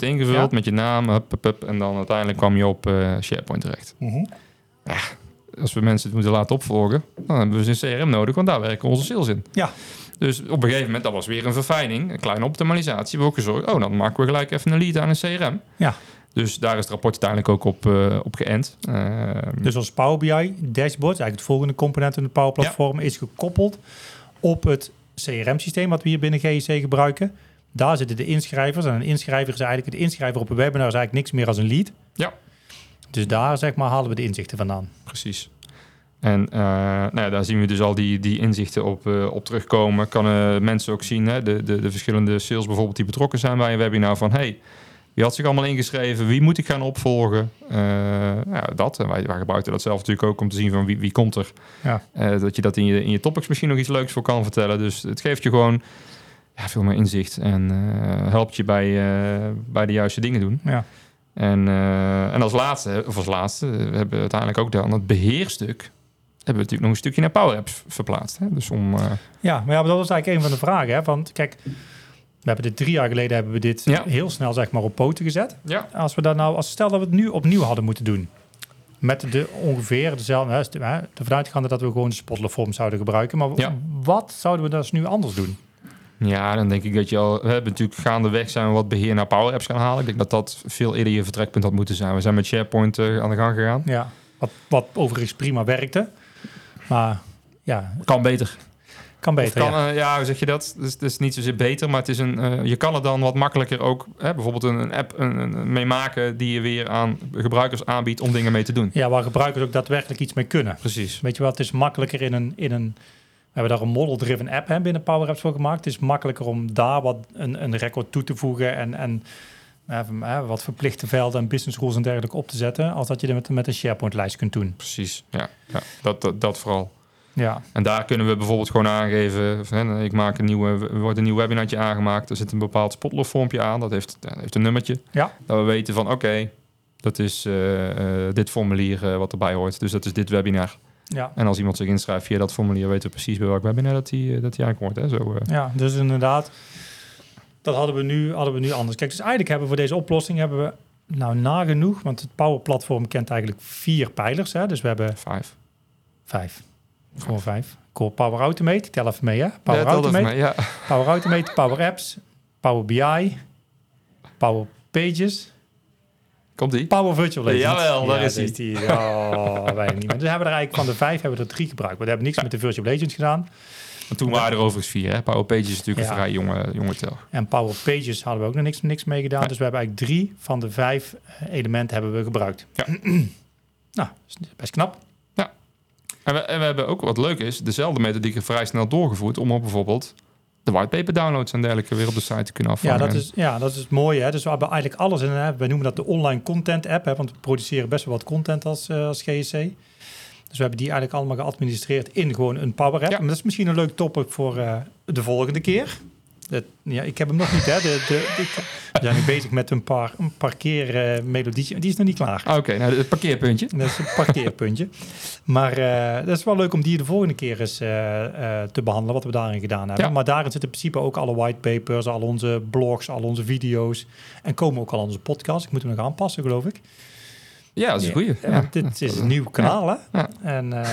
[SPEAKER 2] ingevuld
[SPEAKER 1] Ja.
[SPEAKER 2] met je naam. Hup, hup, hup, en dan uiteindelijk kwam je op eh, SharePoint terecht.
[SPEAKER 1] ja.
[SPEAKER 2] Als we mensen het moeten laten opvolgen, dan hebben we dus een CRM nodig, want daar werken onze sales in.
[SPEAKER 1] Ja.
[SPEAKER 2] Dus op een gegeven moment, dat was weer een verfijning, een kleine optimalisatie. We ook gezorgd, oh, dan maken we gelijk even een lead aan een CRM.
[SPEAKER 1] Ja.
[SPEAKER 2] Dus daar is het rapport uiteindelijk ook op, eh, op geënt. Ehm,
[SPEAKER 1] Dus als Power BI dashboard, eigenlijk het volgende component in het Power Platform, is gekoppeld op het CRM-systeem wat we hier binnen GEC gebruiken. Daar zitten de inschrijvers. En een inschrijver is eigenlijk, de inschrijver op een webinar is eigenlijk niks meer als een lead.
[SPEAKER 2] Ja.
[SPEAKER 1] Dus daar zeg maar halen we de inzichten vandaan.
[SPEAKER 2] Precies. En eh, nou ja, daar zien we dus al die, die inzichten op, eh, op terugkomen. Kunnen mensen ook zien, hè, de, de, de verschillende sales bijvoorbeeld die betrokken zijn bij een webinar van... Hey, wie had zich allemaal ingeschreven? Wie moet ik gaan opvolgen? Eh, ja, dat. En wij, wij gebruiken dat zelf natuurlijk ook om te zien van wie, wie komt er.
[SPEAKER 1] Ja.
[SPEAKER 2] Eh, dat je dat in je, in je topics misschien nog iets leuks voor kan vertellen. Dus het geeft je gewoon ja, veel meer inzicht en eh, helpt je bij, eh, bij de juiste dingen doen.
[SPEAKER 1] Ja.
[SPEAKER 2] En, eh, en als laatste, of als laatste, eh, we hebben uiteindelijk ook dan het beheerstuk. Hebben we natuurlijk nog een stukje naar Power Apps verplaatst. Hè? Dus om, eh,
[SPEAKER 1] Ja, maar ja, dat was eigenlijk een van de vragen. Hè? Want kijk, we hebben dit drie jaar geleden hebben we dit
[SPEAKER 2] Ja.
[SPEAKER 1] heel snel zeg maar op poten gezet.
[SPEAKER 2] ja,
[SPEAKER 1] Als we dat nou, als stel dat we het nu opnieuw hadden moeten doen. Met de ongeveer dezelfde, hè, st- hè, ervan uitgaande dat we gewoon de spotlervorm zouden gebruiken. Maar
[SPEAKER 2] Ja.
[SPEAKER 1] wat zouden we dus nu anders doen?
[SPEAKER 2] Ja, dan denk ik dat je al... We hebben natuurlijk gaandeweg zijn we wat beheer naar Power Apps gaan halen. Ik denk dat dat veel eerder je vertrekpunt had moeten zijn. We zijn met SharePoint eh, aan de gang gegaan.
[SPEAKER 1] Ja, wat, wat overigens prima werkte. Maar ja,
[SPEAKER 2] Kan beter.
[SPEAKER 1] kan beter.
[SPEAKER 2] kan,
[SPEAKER 1] ja.
[SPEAKER 2] eh, ja, hoe zeg je dat? Dus het is niet zozeer beter, maar het is een, eh, je kan er dan wat makkelijker ook hè, bijvoorbeeld een, een app een, een, mee maken die je weer aan gebruikers aanbiedt om dingen mee te doen.
[SPEAKER 1] ja, waar gebruikers ook daadwerkelijk iets mee kunnen.
[SPEAKER 2] Precies.
[SPEAKER 1] Weet je wat, het is makkelijker in een... In een we hebben daar een model-driven app hè, binnen Power Apps voor gemaakt. Het is makkelijker om daar wat een, een record toe te voegen en, en even, hè, wat verplichte velden en business rules en dergelijke op te zetten, als dat je dat met, met een SharePoint-lijst kunt doen.
[SPEAKER 2] Precies, ja. ja dat, dat, dat vooral.
[SPEAKER 1] Ja,
[SPEAKER 2] En daar kunnen we bijvoorbeeld gewoon aangeven, van, hè, ik maak een nieuwe, er wordt een nieuw webinartje aangemaakt, er zit een bepaald spotlof-vormpje aan, dat heeft, dat heeft een nummertje.
[SPEAKER 1] Ja.
[SPEAKER 2] Dat we weten van, oké, dat is eh, eh, dit formulier eh, wat erbij hoort, dus dat is dit webinar.
[SPEAKER 1] Ja.
[SPEAKER 2] En als iemand zich inschrijft via dat formulier, weten we precies bij welk webinar dat hij dat die aankomt. Hè? Zo, eh.
[SPEAKER 1] Ja, dus inderdaad, dat hadden we, nu, hadden we nu anders. Kijk, dus eigenlijk hebben we voor deze oplossing hebben we nou nagenoeg, want het Power Platform kent eigenlijk vier pijlers. Hè? Dus we hebben
[SPEAKER 2] Vijf.
[SPEAKER 1] vijf, gewoon vijf. Core Power Automate, ik tel even mee hè. Power
[SPEAKER 2] ja,
[SPEAKER 1] Automate,
[SPEAKER 2] maar, ja.
[SPEAKER 1] Power Automate, Power Apps, Power BI, Power Pages,
[SPEAKER 2] Komt die?
[SPEAKER 1] Power Virtual Agent.
[SPEAKER 2] Jawel, daar
[SPEAKER 1] Ja,
[SPEAKER 2] is
[SPEAKER 1] dat
[SPEAKER 2] hij.
[SPEAKER 1] die. Oh, niet meer. Dus hebben we er eigenlijk van de vijf hebben we er drie gebruikt. We hebben niks met de Virtual Agent gedaan.
[SPEAKER 2] Want toen waren er overigens vier. Hè? Power Pages is natuurlijk
[SPEAKER 1] Ja.
[SPEAKER 2] een vrij jonge, jonge tel.
[SPEAKER 1] En Power Pages hadden we ook nog niks, niks mee gedaan. Dus we hebben eigenlijk drie van de vijf eh, elementen hebben we gebruikt.
[SPEAKER 2] Ja.
[SPEAKER 1] nou, best knap.
[SPEAKER 2] En we, en we hebben ook wat leuk is, dezelfde methodiek vrij snel doorgevoerd om op bijvoorbeeld de whitepaper downloads en dergelijke weer op de site te kunnen afvangen.
[SPEAKER 1] Ja dat, is, ja, dat is het mooie. Hè? Dus we hebben eigenlijk alles in app. Wij noemen dat de online content app. Hè? Want we produceren best wel wat content als, eh, als GSC. Dus we hebben die eigenlijk allemaal geadministreerd in gewoon een Power App.
[SPEAKER 2] Ja.
[SPEAKER 1] Maar dat is misschien een leuk topic voor eh, de volgende keer. Dat, ja, ik heb hem nog niet. Hè? De, de, de- we zijn nu bezig met een paar een parkeermelodietje. Die is nog niet klaar.
[SPEAKER 2] Ah, Oké, nou het parkeerpuntje.
[SPEAKER 1] Dat is een parkeerpuntje. maar eh, dat is wel leuk om die de volgende keer eens eh, eh, te behandelen, wat we daarin gedaan hebben.
[SPEAKER 2] Ja.
[SPEAKER 1] Maar daarin zitten in principe ook alle whitepapers, al onze blogs, al onze video's. En komen ook al onze podcasts. Ik moet hem nog aanpassen, geloof ik.
[SPEAKER 2] Ja, dat is een goeie.
[SPEAKER 1] Ja, dit is een nieuw kanaal, hè?
[SPEAKER 2] Ja.
[SPEAKER 1] En,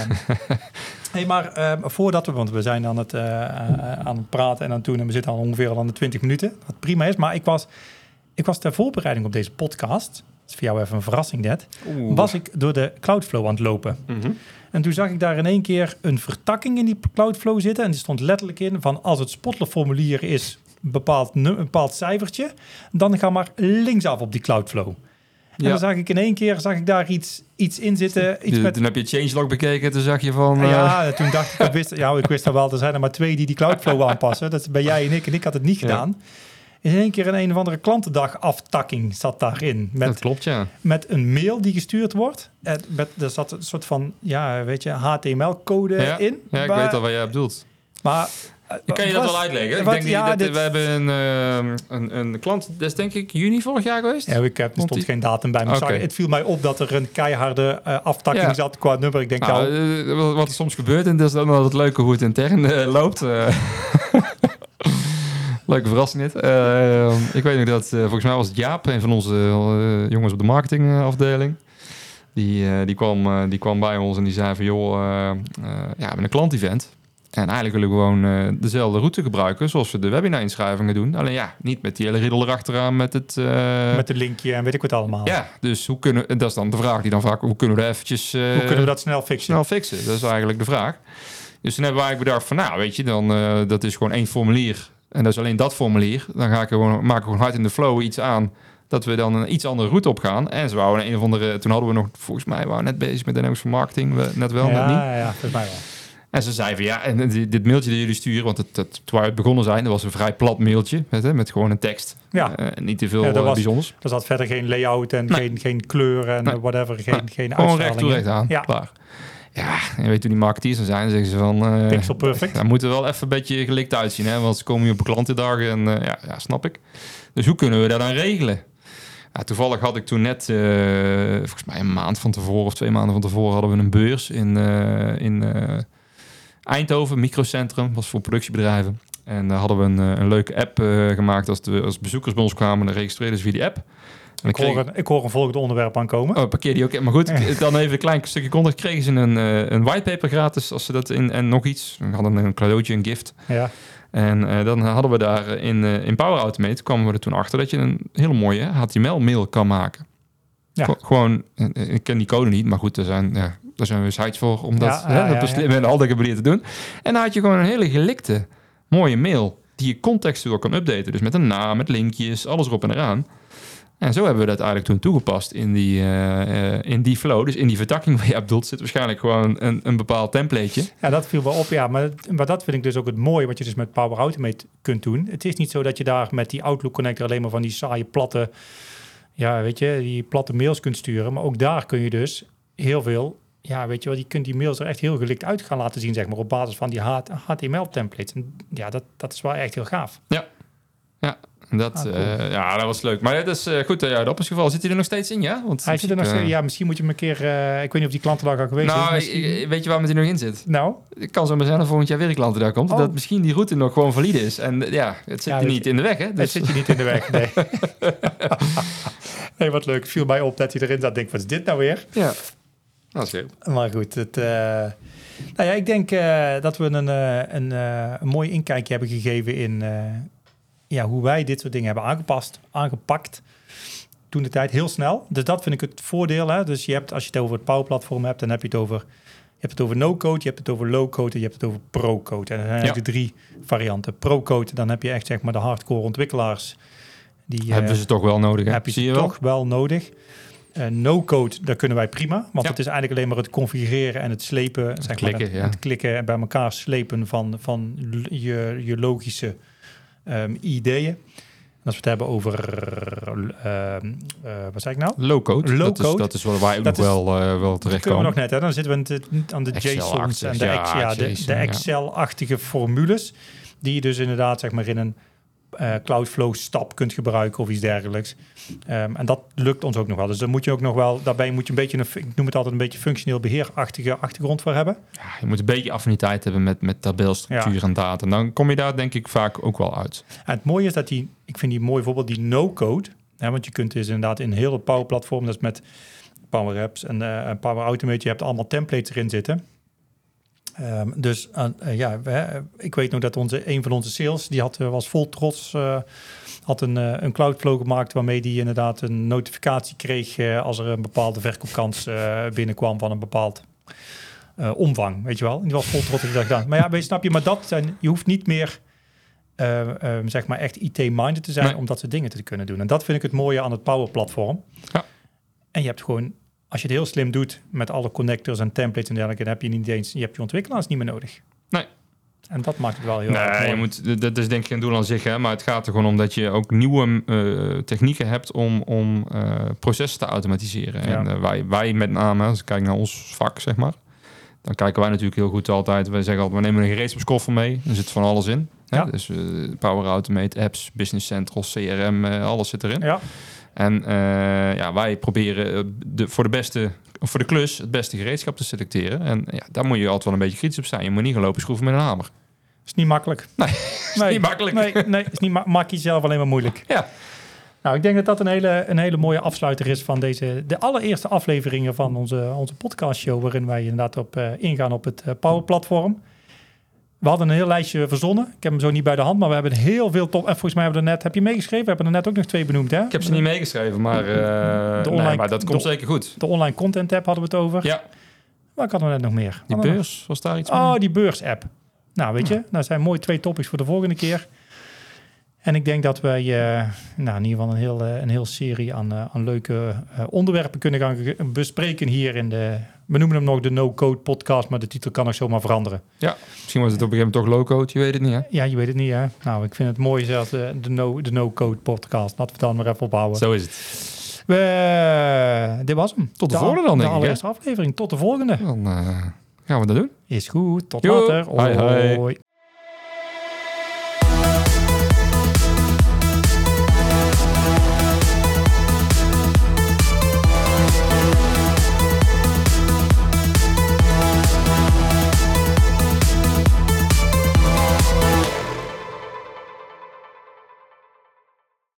[SPEAKER 1] hey, maar eh, voordat we, want we zijn aan het, eh, eh, aan het praten en aan het doen... en we zitten al ongeveer al aan de 20 minuten, wat prima is. Maar ik was, ik was ter voorbereiding op deze podcast... dat is voor jou even een verrassing net...
[SPEAKER 2] Oeh.
[SPEAKER 1] was ik door de Cloudflow aan het lopen.
[SPEAKER 2] Mhm.
[SPEAKER 1] En toen zag ik daar in één keer een vertakking in die Cloudflow zitten. En die stond letterlijk in van als het Spotler-formulier is bepaald, een bepaald cijfertje, dan ga maar linksaf op die Cloudflow. En
[SPEAKER 2] Ja.
[SPEAKER 1] dan zag ik in één keer zag ik daar iets, iets in zitten. Iets met,
[SPEAKER 2] Toen heb je changelog bekeken, toen zag je van... eh,
[SPEAKER 1] ja, en toen dacht ik, ik wist, ja, ik wist al wel, er zijn er maar twee die die Cloudflow aanpassen. Dat ben jij en ik. En ik had het niet
[SPEAKER 2] Ja.
[SPEAKER 1] gedaan. In één keer een een of andere klantendag aftakking zat daarin. Met,
[SPEAKER 2] dat klopt, ja.
[SPEAKER 1] met een mail die gestuurd wordt. En met, er zat een soort van, ja, weet je, HTML-code
[SPEAKER 2] Ja,
[SPEAKER 1] in.
[SPEAKER 2] Ja, ik weet al wat jij bedoelt.
[SPEAKER 1] Maar eh,
[SPEAKER 2] Ik kan je dat wel uitleggen. Ik denk niet
[SPEAKER 1] ja,
[SPEAKER 2] dat
[SPEAKER 1] dit-
[SPEAKER 2] we hebben een, ehm, een, een klant, dat is denk ik juni vorig jaar geweest.
[SPEAKER 1] Ja, ik heb, er stond geen datum bij. Maar zag- het viel mij op dat er een keiharde eh, aftakking
[SPEAKER 2] Ja.
[SPEAKER 1] zat qua nummer. Ik denk,
[SPEAKER 2] Nou,
[SPEAKER 1] nou,
[SPEAKER 2] eh, wat- wat er soms gebeurt, en dat is dan wel het leuke hoe het intern eh, loopt. eh. Leuke verrassing dit. Eh, ik weet nog dat, eh, volgens mij was het Jaap, een van onze eh, jongens op de marketingafdeling. Die, eh, die, kwam, eh, die kwam bij ons en die zei van... joh, eh, eh, ja, we hebben een klant-event. En eigenlijk willen we gewoon eh, dezelfde route gebruiken... zoals we de webinar-inschrijvingen doen. Alleen ja, niet met die hele riddel erachteraan met het... eh,
[SPEAKER 1] Met een linkje en weet ik wat allemaal.
[SPEAKER 2] ja, dus hoe kunnen... en Dat is dan de vraag die dan vaak... Hoe kunnen we dat eventjes... eh,
[SPEAKER 1] Hoe kunnen we dat snel fixen?
[SPEAKER 2] snel fixen? Dat is eigenlijk de vraag. Dus toen hebben we eigenlijk bedacht van... Nou, weet je, dan, dat is gewoon één formulier. En dat is alleen dat formulier. Dan ga ik gewoon, maak ik gewoon hard in de flow iets aan... dat we dan een iets andere route op gaan. En ze wouden een of andere... Toen hadden we nog... Volgens mij waren we net bezig met Dynamics voor Marketing. We, net wel, net niet.
[SPEAKER 1] ja, ja, volgens mij wel.
[SPEAKER 2] En ze zei van ja, en dit, mailtje dat jullie sturen, want het, het, toen we het begonnen zijn, dat was een vrij plat mailtje met, hè, met gewoon een tekst.
[SPEAKER 1] Ja.
[SPEAKER 2] Eh, niet te veel
[SPEAKER 1] Ja,
[SPEAKER 2] eh,
[SPEAKER 1] was-
[SPEAKER 2] bijzonders.
[SPEAKER 1] Er zat verder geen layout en
[SPEAKER 2] Nee.
[SPEAKER 1] geen, geen kleuren en
[SPEAKER 2] Nee.
[SPEAKER 1] whatever. Geen,
[SPEAKER 2] Nee.
[SPEAKER 1] geen
[SPEAKER 2] Gewoon recht
[SPEAKER 1] uitstralingen.
[SPEAKER 2] toe recht aan.
[SPEAKER 1] Ja.
[SPEAKER 2] Klaar. Ja, en je weet hoe die marketeers dan zijn. Dan zeggen ze van... eh
[SPEAKER 1] Pixel perfect.
[SPEAKER 2] Daar moeten we wel even een beetje gelikt uitzien. Hè? Want ze komen hier op klantendag en ja, ja, snap ik. Dus hoe kunnen we dat dan regelen? Ja, toevallig had ik toen net, volgens mij een maand van tevoren of twee maanden van tevoren, hadden we een beurs in, in Eindhoven, microcentrum, was voor productiebedrijven. En daar hadden we een, eh, een leuke app eh, gemaakt. Als, de, als bezoekers bij ons kwamen, dan registreerden ze via die app. En
[SPEAKER 1] Ik hoor, een, ik hoor een volgend onderwerp aankomen.
[SPEAKER 2] Oh, parkeer die ook. Maar goed, dan even een klein stukje context. Kregen ze een, eh, een whitepaper gratis als ze dat in en nog iets. We hadden een cadeautje, een gift.
[SPEAKER 1] Ja.
[SPEAKER 2] En dan hadden we daar in, in Power Automate kwamen we er toen achter dat je een hele mooie HTML-mail kan maken.
[SPEAKER 1] Ja.
[SPEAKER 2] Ge- Gewoon, ik ken die code niet, maar goed, er zijn, ja, daar zijn we sites voor om dat
[SPEAKER 1] Ja,
[SPEAKER 2] hè,
[SPEAKER 1] ja,
[SPEAKER 2] op een handige manier te doen. En dan had je gewoon een hele gelikte, mooie mail die je contextueel kan updaten. Dus met een naam, met linkjes, alles erop en eraan. En zo hebben we dat eigenlijk toen toegepast in die, eh, eh, in die flow. Dus in die vertakking waar je op doelt zit waarschijnlijk gewoon een, een bepaald templateje.
[SPEAKER 1] ja, dat viel wel op. Ja, maar, maar dat vind ik dus ook het mooie wat je dus met Power Automate kunt doen. Het is niet zo dat je daar met die Outlook connector alleen maar van die saaie platte, ja, weet je, die platte mails kunt sturen. Maar ook daar kun je dus heel veel, ja, weet je wel, je kunt die mails er echt heel gelikt uit gaan laten zien, zeg maar, op basis van die HTML templates. En ja, dat, dat is wel echt heel gaaf.
[SPEAKER 2] Dat,
[SPEAKER 1] Ah, cool.
[SPEAKER 2] eh, ja, dat was leuk. Maar het is eh, goed dat jij erop is gevallen. Zit hij er nog steeds in, ja? Want
[SPEAKER 1] Hij zit er nog
[SPEAKER 2] eh,
[SPEAKER 1] steeds, ja, misschien moet je hem een keer, eh, ik weet niet of die klantendag al geweest
[SPEAKER 2] Nou,
[SPEAKER 1] is. Misschien-
[SPEAKER 2] ik- weet je waarom het er nog in zit?
[SPEAKER 1] nou,
[SPEAKER 2] Het kan zo maar zijn dat volgend jaar weer een klantendag komt.
[SPEAKER 1] Oh.
[SPEAKER 2] Dat misschien die route nog gewoon valide is. En eh, ja, het zit
[SPEAKER 1] Ja, weet
[SPEAKER 2] niet
[SPEAKER 1] je-
[SPEAKER 2] in de weg, hè?
[SPEAKER 1] Het
[SPEAKER 2] Dus,
[SPEAKER 1] zit je niet in de weg, nee. nee, wat leuk. Viel mij op dat hij erin zat. Denk, wat is dit nou weer?
[SPEAKER 2] ja. Goed.
[SPEAKER 1] Maar goed, het, eh, nou ja, ik denk eh, dat we een, eh, een, een mooi inkijkje hebben gegeven in ja, hoe wij dit soort dingen hebben aangepast, aangepakt. Toen de tijd heel snel. Dus dat vind ik het voordeel. Hè? Dus je hebt, als je het over het Power Platform hebt, dan heb je het over, je hebt het over no-code, je hebt het over low-code en je hebt het over pro-code. En dan zijn
[SPEAKER 2] Ja.
[SPEAKER 1] de drie varianten. Pro-code, dan heb je echt zeg maar de hardcore ontwikkelaars. Die,
[SPEAKER 2] Hebben ze toch wel nodig, hè?
[SPEAKER 1] heb je
[SPEAKER 2] Zie je
[SPEAKER 1] het
[SPEAKER 2] wel?
[SPEAKER 1] toch wel nodig. Eh, no-code, daar kunnen wij prima. Want het is eigenlijk alleen maar het configureren en het slepen. zeg
[SPEAKER 2] klikken,
[SPEAKER 1] maar, het, het klikken en bij elkaar slepen van, van je, je logische ehm, ideeën. En als we het hebben over, ehm, eh, wat zei ik nou?
[SPEAKER 2] Low-code.
[SPEAKER 1] Low
[SPEAKER 2] dat, is, dat is waar wij ook
[SPEAKER 1] Dat
[SPEAKER 2] nog wel, eh wel
[SPEAKER 1] kunnen we nog net, hè? dan zitten we aan de, aan de
[SPEAKER 2] Excel-achtig,
[SPEAKER 1] JSON's en de,
[SPEAKER 2] ja,
[SPEAKER 1] de, de. Excel-achtige formules. Die je dus inderdaad zeg maar in een eh, Cloudflow stap kunt gebruiken of iets dergelijks. Ehm, en dat lukt ons ook nog wel. Dus dan moet je ook nog wel, daarbij moet je een beetje, een, ik noem het altijd een beetje functioneel beheerachtige achtergrond voor hebben.
[SPEAKER 2] Ja, je moet een beetje affiniteit hebben met, met tabelstructuur en data. En dan kom je daar denk ik vaak ook wel uit.
[SPEAKER 1] En het mooie is dat die, ik vind die mooi voorbeeld, die no-code. Want je kunt dus inderdaad in heel het Power Platform, dat is met Power Apps en en Power Automate, je hebt allemaal templates erin zitten. Ehm, dus eh, eh, ja, we- ik weet nog dat onze, een van onze sales, die had, eh, was vol trots, eh, had een, eh, een Cloudflow gemaakt waarmee die inderdaad een notificatie kreeg eh, als er een bepaalde verkoopkans eh, binnenkwam van een bepaald eh, omvang, weet je wel. En die was vol trots dat ik dacht, maar ja, weet je, snap je, maar dat zijn, je hoeft niet meer eh, ehm, zeg maar echt IT-minded te zijn
[SPEAKER 2] Nee.
[SPEAKER 1] om dat soort dingen te kunnen doen. En dat vind ik het mooie aan het Power Platform.
[SPEAKER 2] Ja.
[SPEAKER 1] En je hebt gewoon, als je het heel slim doet met alle connectors en templates en dergelijke, dan heb je niet eens, je hebt je ontwikkelaars niet meer nodig.
[SPEAKER 2] Nee.
[SPEAKER 1] En dat maakt het wel heel erg
[SPEAKER 2] Nee, je moet, dat is denk ik geen doel aan zich, hè, maar het gaat er gewoon om dat je ook nieuwe eh, technieken hebt om, om eh, processen te automatiseren.
[SPEAKER 1] Ja.
[SPEAKER 2] En eh, wij, wij met name, als ik kijk naar ons vak, zeg maar, dan kijken wij natuurlijk heel goed altijd. Wij zeggen altijd, we nemen een gereedschapskoffer mee, er zit van alles in. Hè?
[SPEAKER 1] Ja.
[SPEAKER 2] Dus Power Automate, apps, Business Central, CRM, alles zit erin.
[SPEAKER 1] Ja,
[SPEAKER 2] En eh, ja, wij proberen eh, de, voor, de beste, voor de klus het beste gereedschap te selecteren. En ja, daar moet je altijd wel een beetje kritisch op zijn. Je moet niet gaan lopen schroeven met een hamer.
[SPEAKER 1] is niet makkelijk.
[SPEAKER 2] Nee,
[SPEAKER 1] nee,
[SPEAKER 2] niet makkelijk.
[SPEAKER 1] Nee, nee is niet ma maak je zelf alleen maar moeilijk.
[SPEAKER 2] Ja.
[SPEAKER 1] Nou, ik denk dat dat een hele, een hele mooie afsluiter is van deze, de allereerste afleveringen van onze, onze podcastshow, waarin wij inderdaad op eh, ingaan op het Power-platform. We hadden een heel lijstje verzonnen. Ik heb hem zo niet bij de hand, maar we hebben heel veel top. En volgens mij hebben we er net, heb je meegeschreven? We hebben er net ook nog twee benoemd, hè?
[SPEAKER 2] Ik heb ze niet meegeschreven, maar, eh,
[SPEAKER 1] De online-
[SPEAKER 2] nee, maar dat komt
[SPEAKER 1] de-
[SPEAKER 2] zeker goed.
[SPEAKER 1] De online content app hadden we het over.
[SPEAKER 2] Ja,
[SPEAKER 1] Waar hadden we net nog meer?
[SPEAKER 2] die
[SPEAKER 1] Hadden
[SPEAKER 2] beurs, was daar iets
[SPEAKER 1] nog-? Oh, die beurs-app. Nou, weet je, dat zijn mooi twee topics voor de volgende keer. En ik denk dat wij eh, nou, in ieder geval een heel, eh, een heel serie aan, eh, aan leuke eh, onderwerpen kunnen gaan bespreken hier in de... We noemen hem nog de No-Code podcast, maar de titel kan nog zomaar veranderen.
[SPEAKER 2] Misschien was het op een gegeven moment toch low-code, je weet het niet, hè?
[SPEAKER 1] Ja, je weet het niet, hè? Nou, ik vind het mooi zelfs eh, de No- de No-Code podcast. Laten we het dan maar even ophouden.
[SPEAKER 2] Zo is het.
[SPEAKER 1] We, dit was hem.
[SPEAKER 2] Tot de volgende dan,
[SPEAKER 1] De
[SPEAKER 2] denk ik, hè?
[SPEAKER 1] allereerste aflevering. Tot de volgende.
[SPEAKER 2] Dan eh, gaan we dat doen.
[SPEAKER 1] Is goed. Tot later.
[SPEAKER 2] Hoi.
[SPEAKER 1] Hoi.